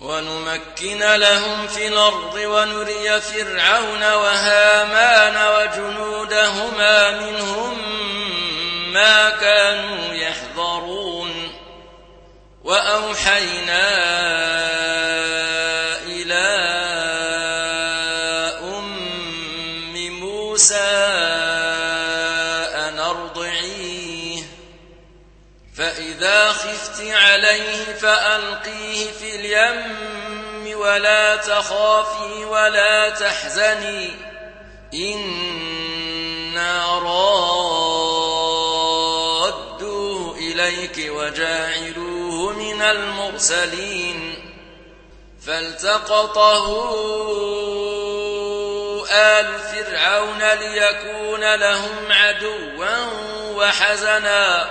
ونمكن لهم في الأرض ونري فرعون وهامان وجنودهما منهم ما كانوا يحذرون. وأوحينا عليه فألقيه في اليم ولا تخافي ولا تحزني إنا رادوه إليك وجاعلوه من المرسلين فالتقطه آل فرعون ليكون لهم عدوا وحزنا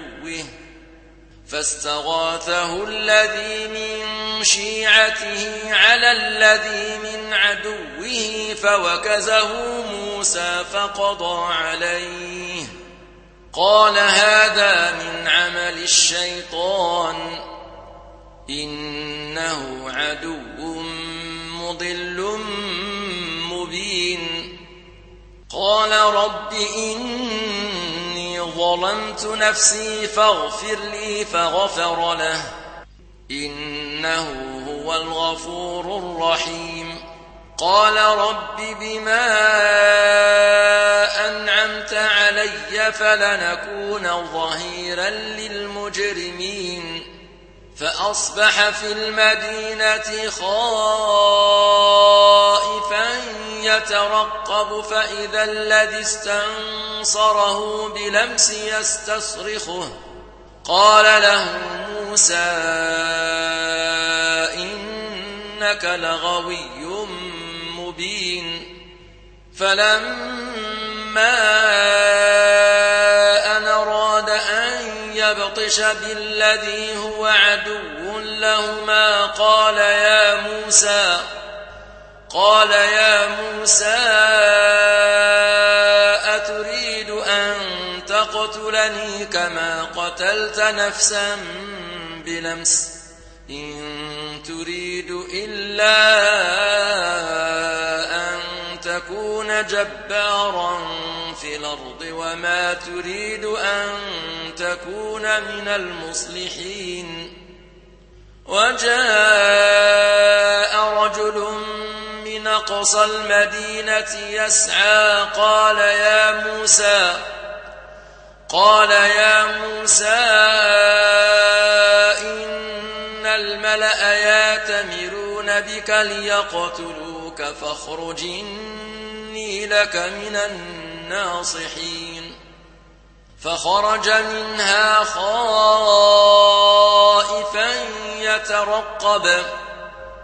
فاستغاثه الذي من شيعته على الذي من عدوه فوكزه موسى فقضى عليه. قال هذا من عمل الشيطان. إنه عدو مضل مبين. رب إني ظلمت نفسي فاغفر لي فغفر له. إنه هو الغفور الرحيم. قال رب بما أنعمت علي فلنكون ظهيرا للمجرمين. فأصبح في المدينة خائفا يترقب فإذا الذي استنصره بلمس يستصرخه. قال له موسى إنك لغوي مبين. فلما أن أراد أن يبطش بالذي هو عدو لهما قال يا موسى قال يا موسى أتريد أن تقتلني كما قتلت نفسا بلمس إن تريد إلا أن تكون جبارا في الأرض وما تريد أن تكون من المصلحين. وجاء رجل أقصى المدينة يسعى. قال يا موسى قال يا موسى إن الملأ ياتمرون بك ليقتلوك فاخرج إني لك من الناصحين. فخرج منها خائفا يترقب.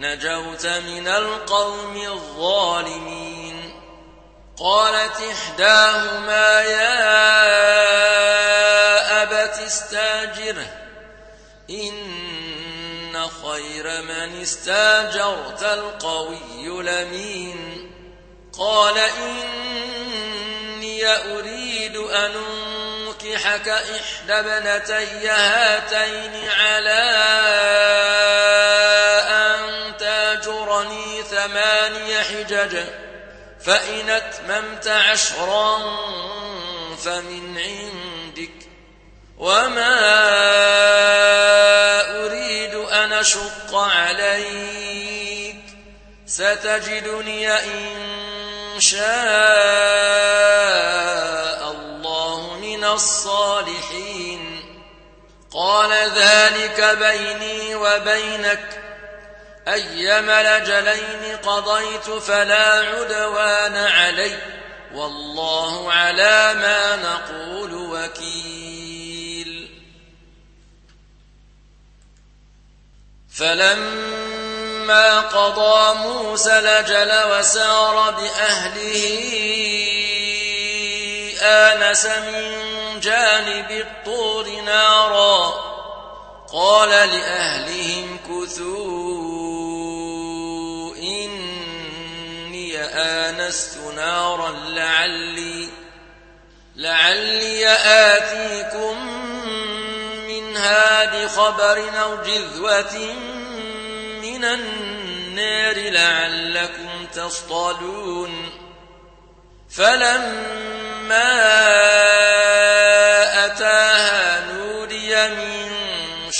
نجوت من القوم الظالمين. قالت إحداهما يا أبت استاجره إن خير من استاجرت القوي لمين قال إني أريد أن أنكحك إحدى ابنتي هاتين على تاجرني ثماني حجج فإن أتممت عشرا فمن عندك. وما أريد أن أشق عليك ستجدني إن شاء الله من الصالحين. قال ذلك بيني وبينك أيما لجلين قضيت فلا عدوان علي والله على ما نقول وكيل. فلما قضى موسى لجل وسار بأهله آنس من جانب الطور نارا. قال لأهلهم كثوا. آنست نارا لعلي لعلي آتيكم منها بخبر أو جذوة من النار لعلكم تصطلون. فلما أتاها نودي من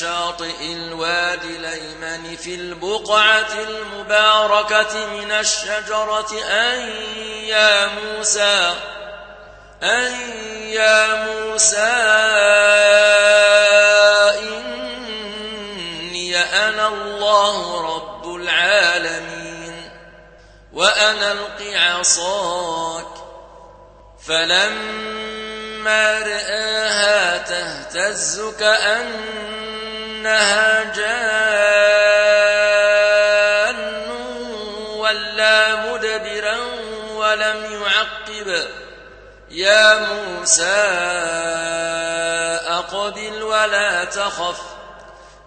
شاطئ الوادي الأيمن في البقعة المباركة من الشجرة أن يا موسى أن يا موسى إني أنا الله رب العالمين وأنا الق عصاك فلما رآها تهتز كأنها جان ولا مدبرا ولم يعقب. يا موسى أقبل ولا تخف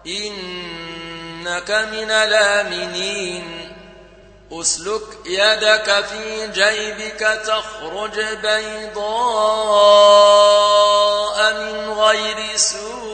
إنك من الآمنين. أسلك يدك في جيبك تخرج بيضاء من غير سوء.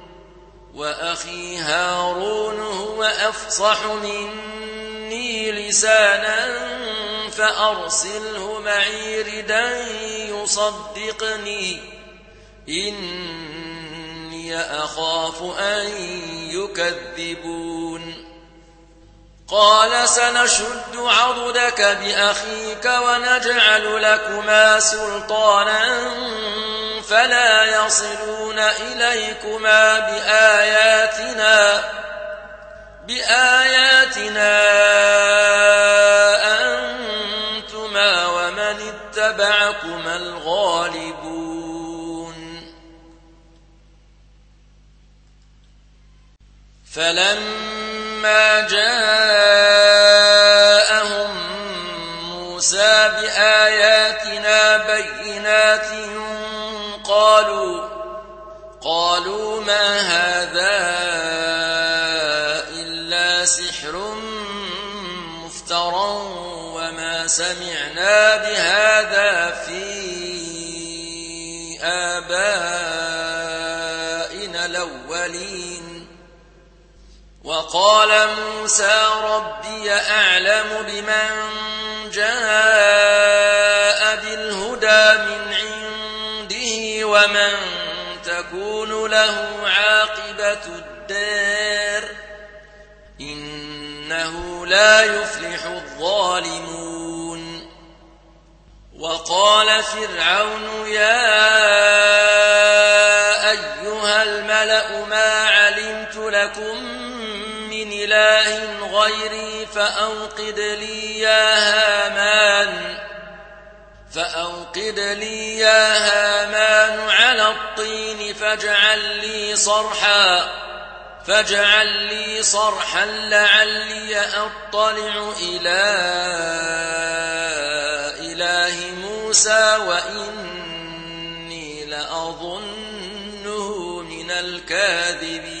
وأخي هارون هو أفصح مني لسانا فأرسله معي ردا يصدقني. إني أخاف أن يكذبون. قال سنشد عضدك بأخيك ونجعل لكما سلطانا فلا يصلون إليكما بآياتنا بآياتنا أنتما ومن اتبعكما الغالبون. فلما جاءهم موسى بآياتنا بينات قالوا قالوا ما هذا إلا سحر مفترى وما سمعنا بهذا في آبائنا الأولين. وقال موسى ربي أعلم بمن جاء ومن تكون له عاقبة الدار إنه لا يفلح الظالمون. وقال فرعون يا أيها الملأ ما علمت لكم من إله غيري فأوقد لي يا هامان. فأوقد لي يا هامان على الطين فاجعل لي صرحا فاجعل لي صرحا لعلي أطلع إلى إله موسى وإني لأظنه من الكاذبين.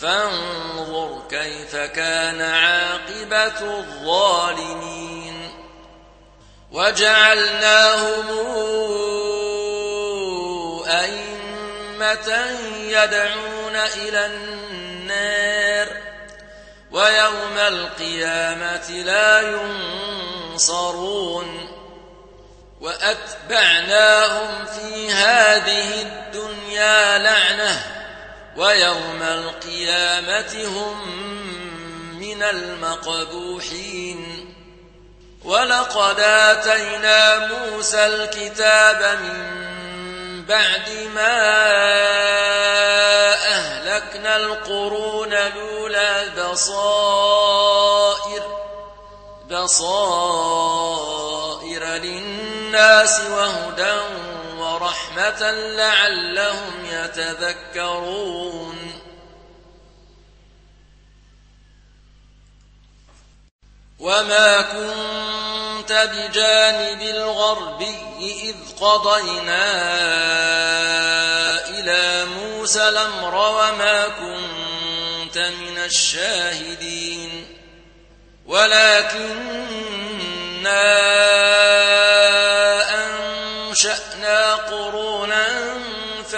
فانظر كيف كان عاقبة الظالمين. وجعلناهم أئمة يدعون إلى النار ويوم القيامة لا ينصرون. وأتبعناهم في هذه الدنيا لعنةً. ويوم القيامة هم من المقبوحين. ولقد آتينا موسى الكتاب من بعد ما أهلكنا القرون الأولى بصائر بصائر للناس وهدى ورحمة لعلهم يتذكرون. وما كنت بجانب الغربي إذ قضينا إلى موسى الأمر وما كنت من الشاهدين. ولكننا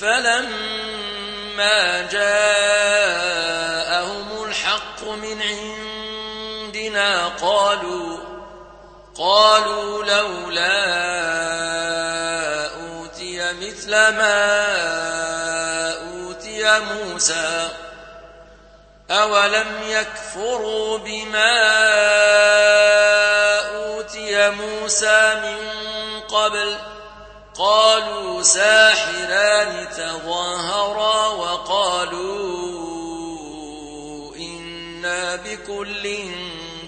فلما جاءهم الحق من عندنا قالوا قالوا لولا أوتي مثل ما أوتي موسى أولم يكفروا بما أوتي موسى من قبل قالوا ساحران تظاهرا وقالوا إنا بكل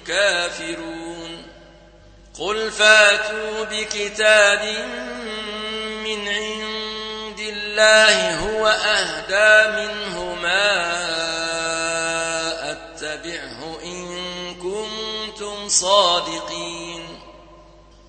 كافرون قل فاتوا بكتاب من عند الله هو أهدى منهما أتبعه إن كنتم صادقين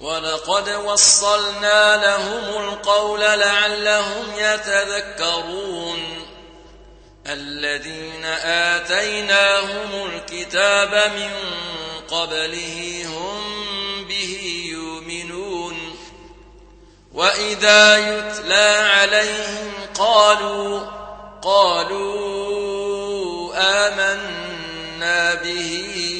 ولقد وصلنا لهم القول لعلهم يتذكرون. الذين آتيناهم الكتاب من قبله هم به يؤمنون. وإذا يتلى عليهم قالوا قالوا آمنا به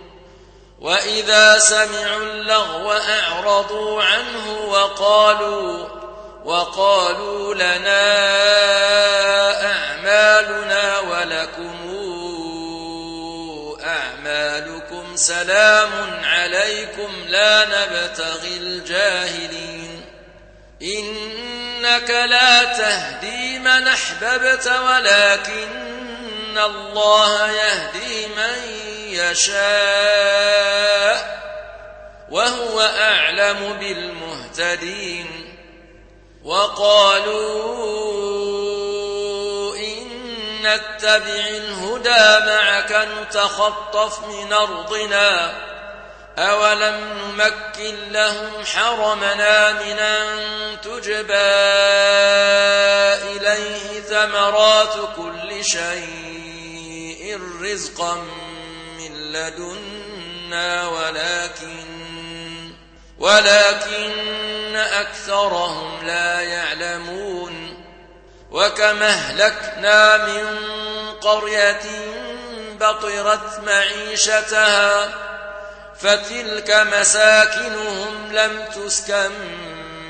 وإذا سمعوا اللغو أعرضوا عنه وقالوا وقالوا لنا أعمالنا ولكم أعمالكم سلام عليكم لا نبتغي الجاهلين إنك لا تهدي من أحببت ولكن الله يهدي من يشاء وهو أعلم بالمهتدين وقالوا إن نتبع الهدى معك نتخطف من أرضنا أولم نمكن لهم حرمنا من أن تجبى إليه ثمرات كل شيء رزقا لدنا ولكن ولكن أكثرهم لا يعلمون. وكما أهلكنا من قرية بطرت معيشتها فتلك مساكنهم لم تسكن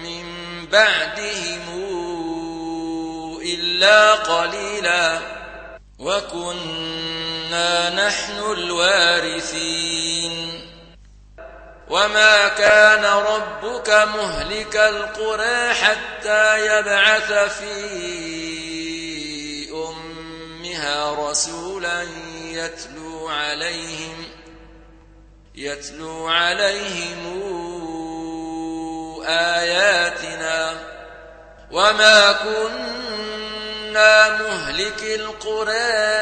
من بعدهم إلا قليلا. وكنا نحن الوارثين وما كان ربك مهلك القرى حتى يبعث في أمها رسولا يتلو عليهم يتلو عليهم آياتنا وما كنا مهلك القرى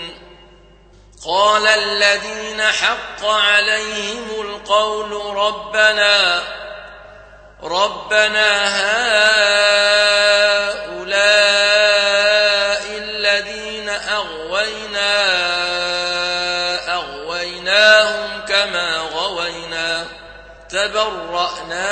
قال الذين حق عليهم القول ربنا ربنا هؤلاء الذين أغوينا أغويناهم كما غوينا تبرأنا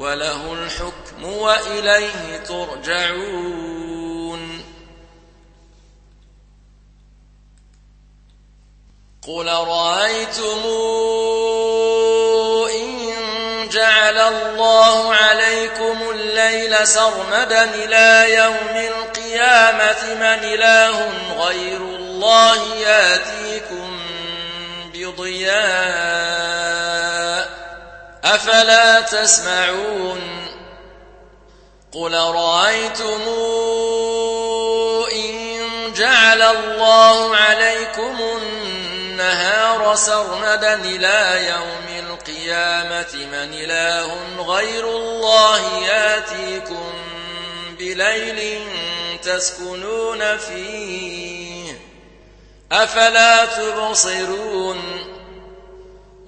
وله الحكم وإليه ترجعون. قل رأيتم إن جعل الله عليكم الليل سرمدا إلى يوم القيامة من إله غير الله ياتيكم بضياء أفلا تسمعون قل رأيتم إن جعل الله عليكم النهار سرمدا إلى يوم القيامة من إله غير الله ياتيكم بليل تسكنون فيه أفلا تبصرون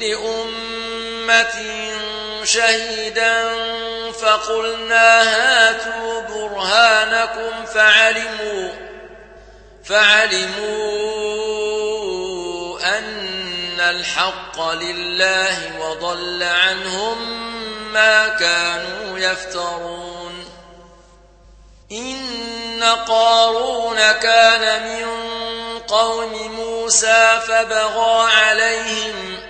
كل أمة شهيدا فقلنا هاتوا برهانكم فعلموا فعلموا أن الحق لله وضل عنهم ما كانوا يفترون. إن قارون كان من قوم موسى فبغى عليهم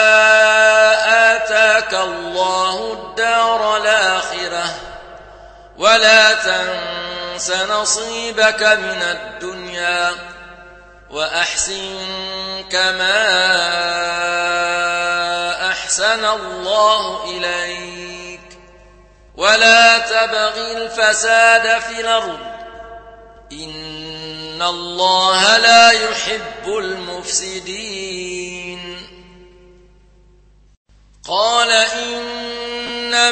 ولا تنس نصيبك من الدنيا وأحسن كما أحسن الله إليك ولا تبغ الفساد في الأرض إن الله لا يحب المفسدين قال إنما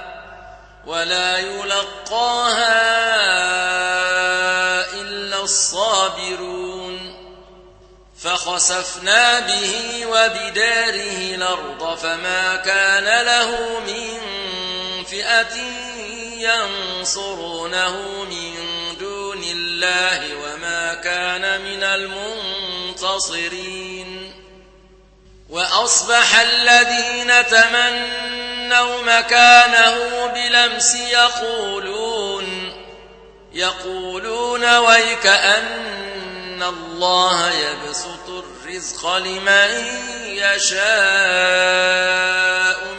ولا يلقاها إلا الصابرون. فخسفنا به وبداره الأرض فما كان له من فئة ينصرونه من دون الله وما كان من المنتصرين. وأصبح الذين تمنوا مكانه بلمس يقولون يقولون ويك أن الله يبسط الرزق لمن يشاء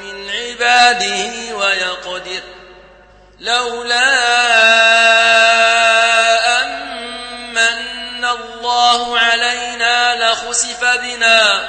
من عباده لولا أمن الله علينا لخسف بنا